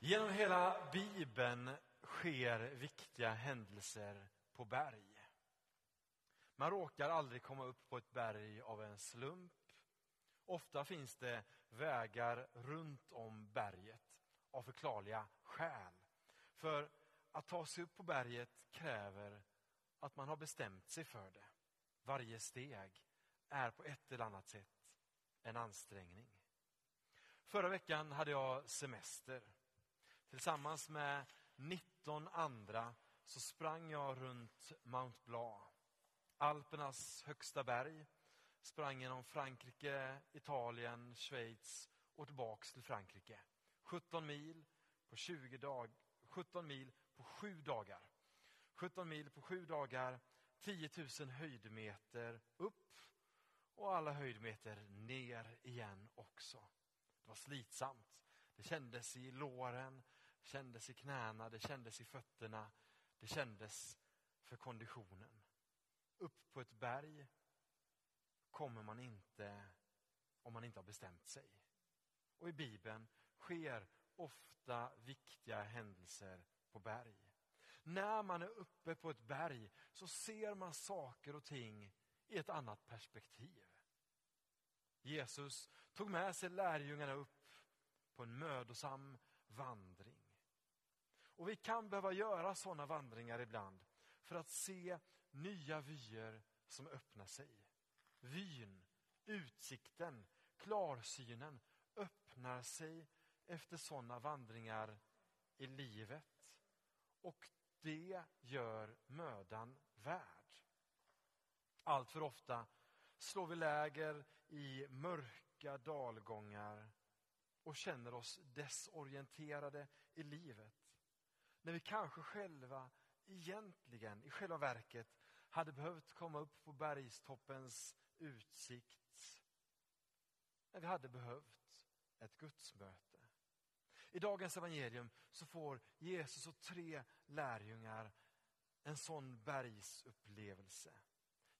Genom hela Bibeln sker viktiga händelser på berg. Man råkar aldrig komma upp på ett berg av en slump. Ofta finns det vägar runt om berget av förklarliga skäl. För att ta sig upp på berget kräver att man har bestämt sig för det. Varje steg är på ett eller annat sätt en ansträngning. Förra veckan hade jag semester. Tillsammans med 19 andra så sprang jag runt Mount Blanc, Alpernas högsta berg. Sprang genom Frankrike, Italien, Schweiz och tillbaks till Frankrike. 17 mil på 20 dag, 17 mil på sju dagar. 17 mil på sju dagar, 10 000 höjdmeter upp och alla höjdmeter ner igen också. Det var slitsamt. Det kändes i låren, kändes i knäna, det kändes i fötterna. Det kändes för konditionen. Upp på ett berg kommer man inte om man inte har bestämt sig. Och i Bibeln sker ofta viktiga händelser på berg. När man är uppe på ett berg så ser man saker och ting i ett annat perspektiv. Jesus tog med sig lärjungarna upp på en mödosam vandring. Och vi kan behöva göra sådana vandringar ibland för att se nya vyer som öppnar sig. Vyn, utsikten, klarsynen öppnar sig efter sådana vandringar i livet. Och det gör mödan värd. Allt för ofta slår vi läger i mörka dalgångar och känner oss desorienterade i livet. När vi kanske själva egentligen, i själva verket, hade behövt komma upp på bergstoppens utsikt. När vi hade behövt ett gudsmöte. I dagens evangelium så får Jesus och tre lärjungar en sån bergsupplevelse.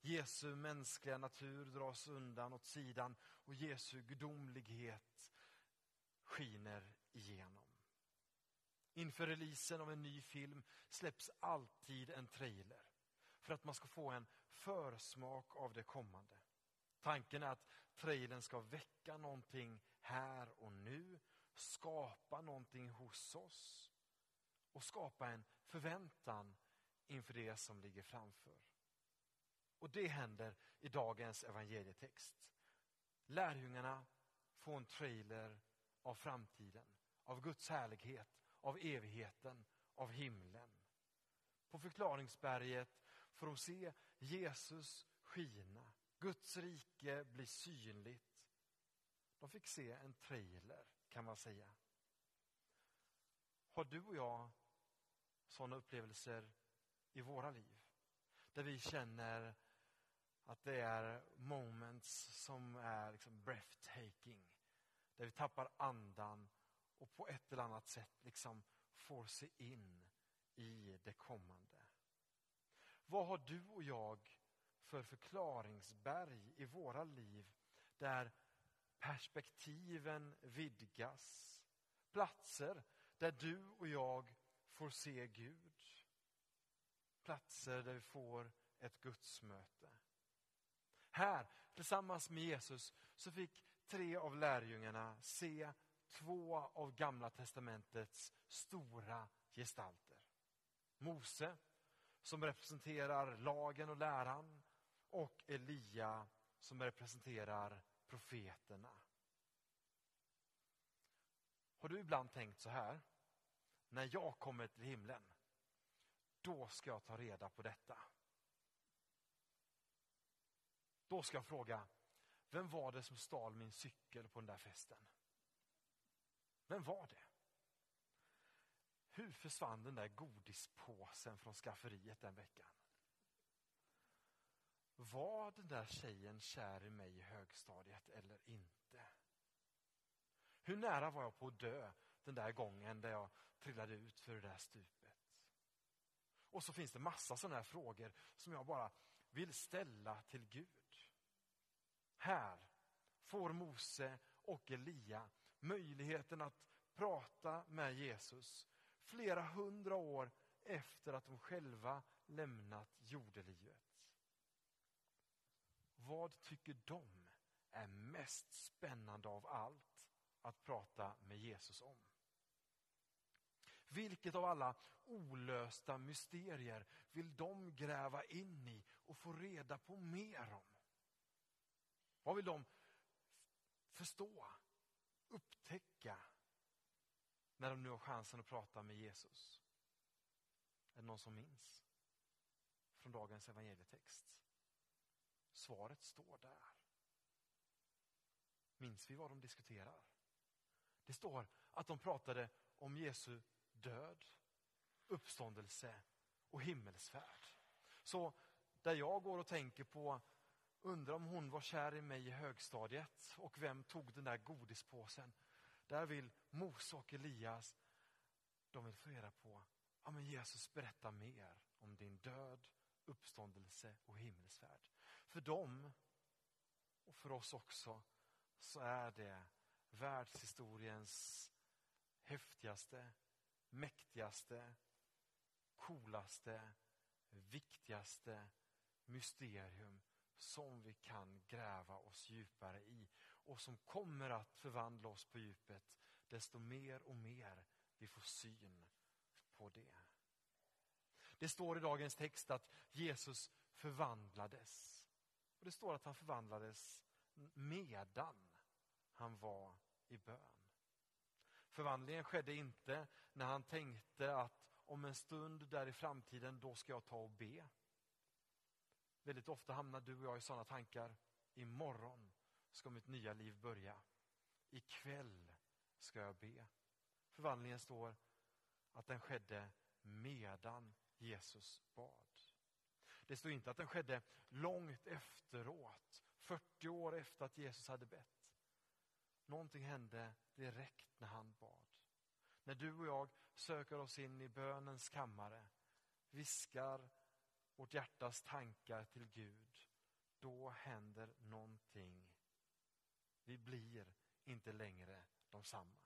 Jesu mänskliga natur dras undan åt sidan och Jesu gudomlighet skiner igenom. Inför releasen av en ny film släpps alltid en trailer för att man ska få en försmak av det kommande. Tanken är att trailern ska väcka någonting här och nu, skapa någonting hos oss och skapa en förväntan inför det som ligger framför. Och det händer i dagens evangelietext. Lärjungarna får en trailer av framtiden, av Guds härlighet, av evigheten, av himlen. På förklaringsberget får de se Jesus skina. Guds rike blir synligt. De fick se en trailer, kan man säga. Har du och jag sådana upplevelser i våra liv? Där vi känner att det är moments som är liksom breathtaking. Där vi tappar andan och på ett eller annat sätt liksom får se in i det kommande. Vad har du och jag för förklaringsberg i våra liv där perspektiven vidgas? Platser där du och jag får se Gud. Platser där vi får ett gudsmöte. Här, tillsammans med Jesus, så fick tre av lärjungarna se två av Gamla testamentets stora gestalter. Mose, som representerar lagen och läran och Elia, som representerar profeterna. Har du ibland tänkt så här? När jag kommer till himlen, då ska jag ta reda på detta. Då ska jag fråga, vem var det som stal min cykel på den där festen? Vem var det? Hur försvann den där godispåsen från skafferiet den veckan? Var den där tjejen kär i mig i högstadiet eller inte? Hur nära var jag på att dö den där gången där jag trillade ut för det där stupet? Och så finns det massa sådana här frågor som jag bara vill ställa till Gud. Här får Mose och Elia möjligheten att prata med Jesus flera hundra år efter att de själva lämnat jordelivet. Vad tycker de är mest spännande av allt att prata med Jesus om? Vilket av alla olösta mysterier vill de gräva in i och få reda på mer om? Vad vill de förstå, upptäcka när de nu har chansen att prata med Jesus? Är det någon som minns från dagens evangelietext? Svaret står där. Minns vi vad de diskuterar? Det står att de pratade om Jesu död, uppståndelse och himmelsfärd. Så där jag går och tänker på, undrar om hon var kär i mig i högstadiet och vem tog den där godispåsen? Där vill Mose och Elias, de vill få reda på, ja men Jesus berätta mer om din död, uppståndelse och himmelsfärd. För dem, och för oss också, så är det världshistoriens häftigaste, mäktigaste, coolaste, viktigaste mysterium som vi kan gräva oss djupare i och som kommer att förvandla oss på djupet desto mer och mer vi får syn på det. Det står i dagens text att Jesus förvandlades. Och Det står att han förvandlades medan han var i bön. Förvandlingen skedde inte när han tänkte att om en stund där i framtiden, då ska jag ta och be. Väldigt ofta hamnar du och jag i sådana tankar. Imorgon ska mitt nya liv börja. Ikväll ska jag be. Förvandlingen står att den skedde medan Jesus bad. Det står inte att den skedde långt efteråt, 40 år efter att Jesus hade bett. Någonting hände direkt när han bad. När du och jag söker oss in i bönens kammare, viskar vårt hjärtas tankar till Gud, då händer någonting. Vi blir inte längre de samma.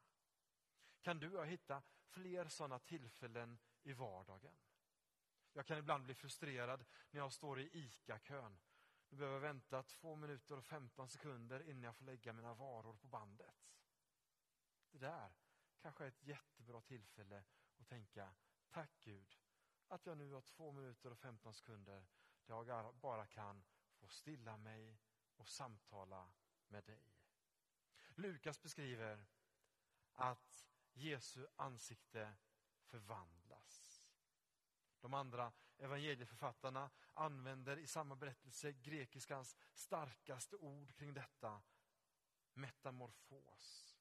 Kan du och jag hitta fler sådana tillfällen i vardagen? Jag kan ibland bli frustrerad när jag står i ICA-kön. Nu behöver jag vänta 2 minuter och 15 sekunder innan jag får lägga mina varor på bandet. Det där kanske är ett jättebra tillfälle att tänka, tack Gud att jag nu har två minuter och 15 sekunder där jag bara kan få stilla mig och samtala med dig. Lukas beskriver att Jesu ansikte förvandlas. De andra evangelieförfattarna använder i samma berättelse grekiskans starkaste ord kring detta, metamorfos.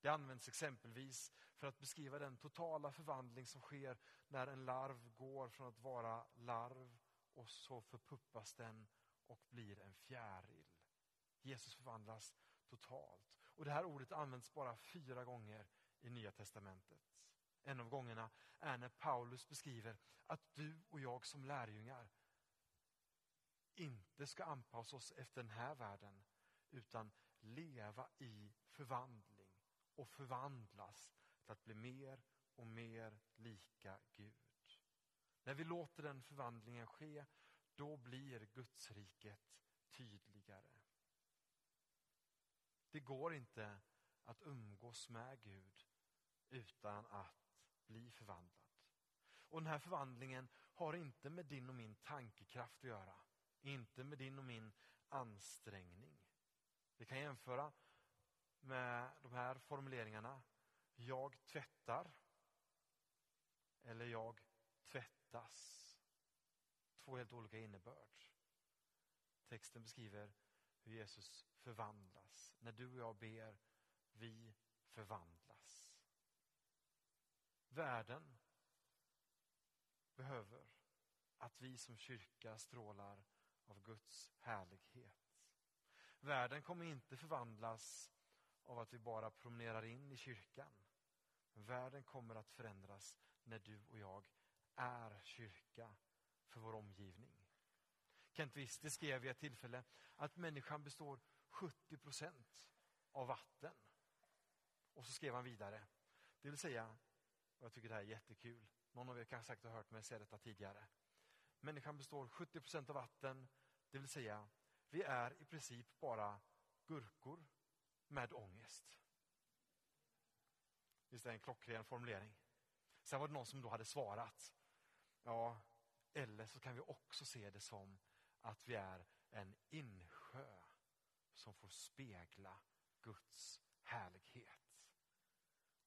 Det används exempelvis för att beskriva den totala förvandling som sker när en larv går från att vara larv och så förpuppas den och blir en fjäril. Jesus förvandlas totalt. Och Det här ordet används bara fyra gånger i Nya testamentet. En av gångerna är när Paulus beskriver att du och jag som lärjungar inte ska anpassa oss efter den här världen utan leva i förvandling och förvandlas till att bli mer och mer lika Gud. När vi låter den förvandlingen ske, då blir Gudsriket tydligare. Det går inte att umgås med Gud utan att bli förvandlad. Och den här förvandlingen har inte med din och min tankekraft att göra. Inte med din och min ansträngning. Vi kan jämföra med de här formuleringarna. Jag tvättar. Eller jag tvättas. Två helt olika innebörd. Texten beskriver hur Jesus förvandlas. När du och jag ber, vi förvandlas. Världen behöver att vi som kyrka strålar av Guds härlighet. Världen kommer inte förvandlas av att vi bara promenerar in i kyrkan. Världen kommer att förändras när du och jag är kyrka för vår omgivning. Kent Wister skrev vid ett tillfälle att människan består 70 procent av vatten. Och så skrev han vidare. Det vill säga, och jag tycker det här är jättekul, någon av er kanske sagt och hört mig säga detta tidigare. Människan består 70 procent av vatten, det vill säga vi är i princip bara gurkor med ångest. Visst är det en klockren formulering? Sen var det någon som då hade svarat. Ja, eller så kan vi också se det som att vi är en insjö som får spegla Guds härlighet.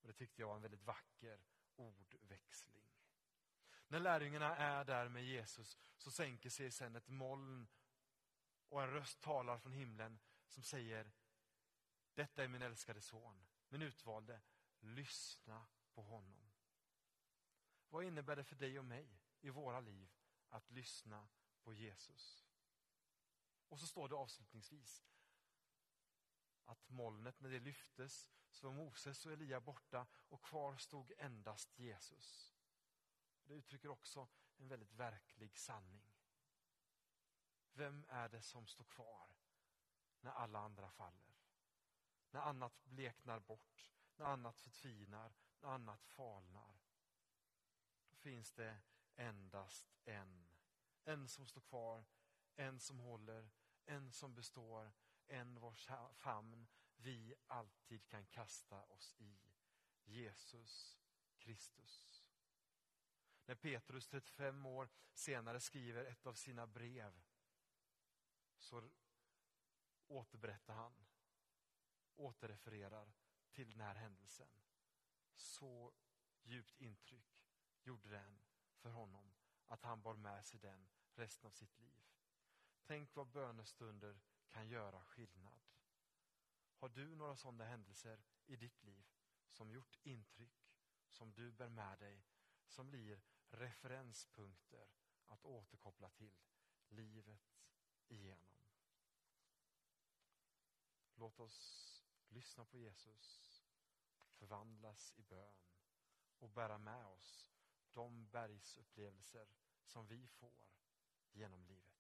Och Det tyckte jag var en väldigt vacker ordväxling. När lärjungarna är där med Jesus så sänker sig sen ett moln och en röst talar från himlen som säger detta är min älskade son, min utvalde. Lyssna på honom. Vad innebär det för dig och mig i våra liv att lyssna på Jesus? Och så står det avslutningsvis att molnet när det lyftes så var Moses och Elia borta och kvar stod endast Jesus. Det uttrycker också en väldigt verklig sanning. Vem är det som står kvar när alla andra faller? När annat bleknar bort, när annat förtvinar, när annat falnar. Då finns det endast en. En som står kvar, en som håller, en som består, en vars famn vi alltid kan kasta oss i. Jesus Kristus. När Petrus 35 år senare skriver ett av sina brev så återberättar han, återrefererar till den här händelsen. Så djupt intryck gjorde den för honom att han bar med sig den resten av sitt liv. Tänk vad bönestunder kan göra skillnad. Har du några sådana händelser i ditt liv som gjort intryck, som du bär med dig, som blir referenspunkter att återkoppla till livet igenom? Låt oss lyssna på Jesus, förvandlas i bön och bära med oss de bergsupplevelser som vi får genom livet.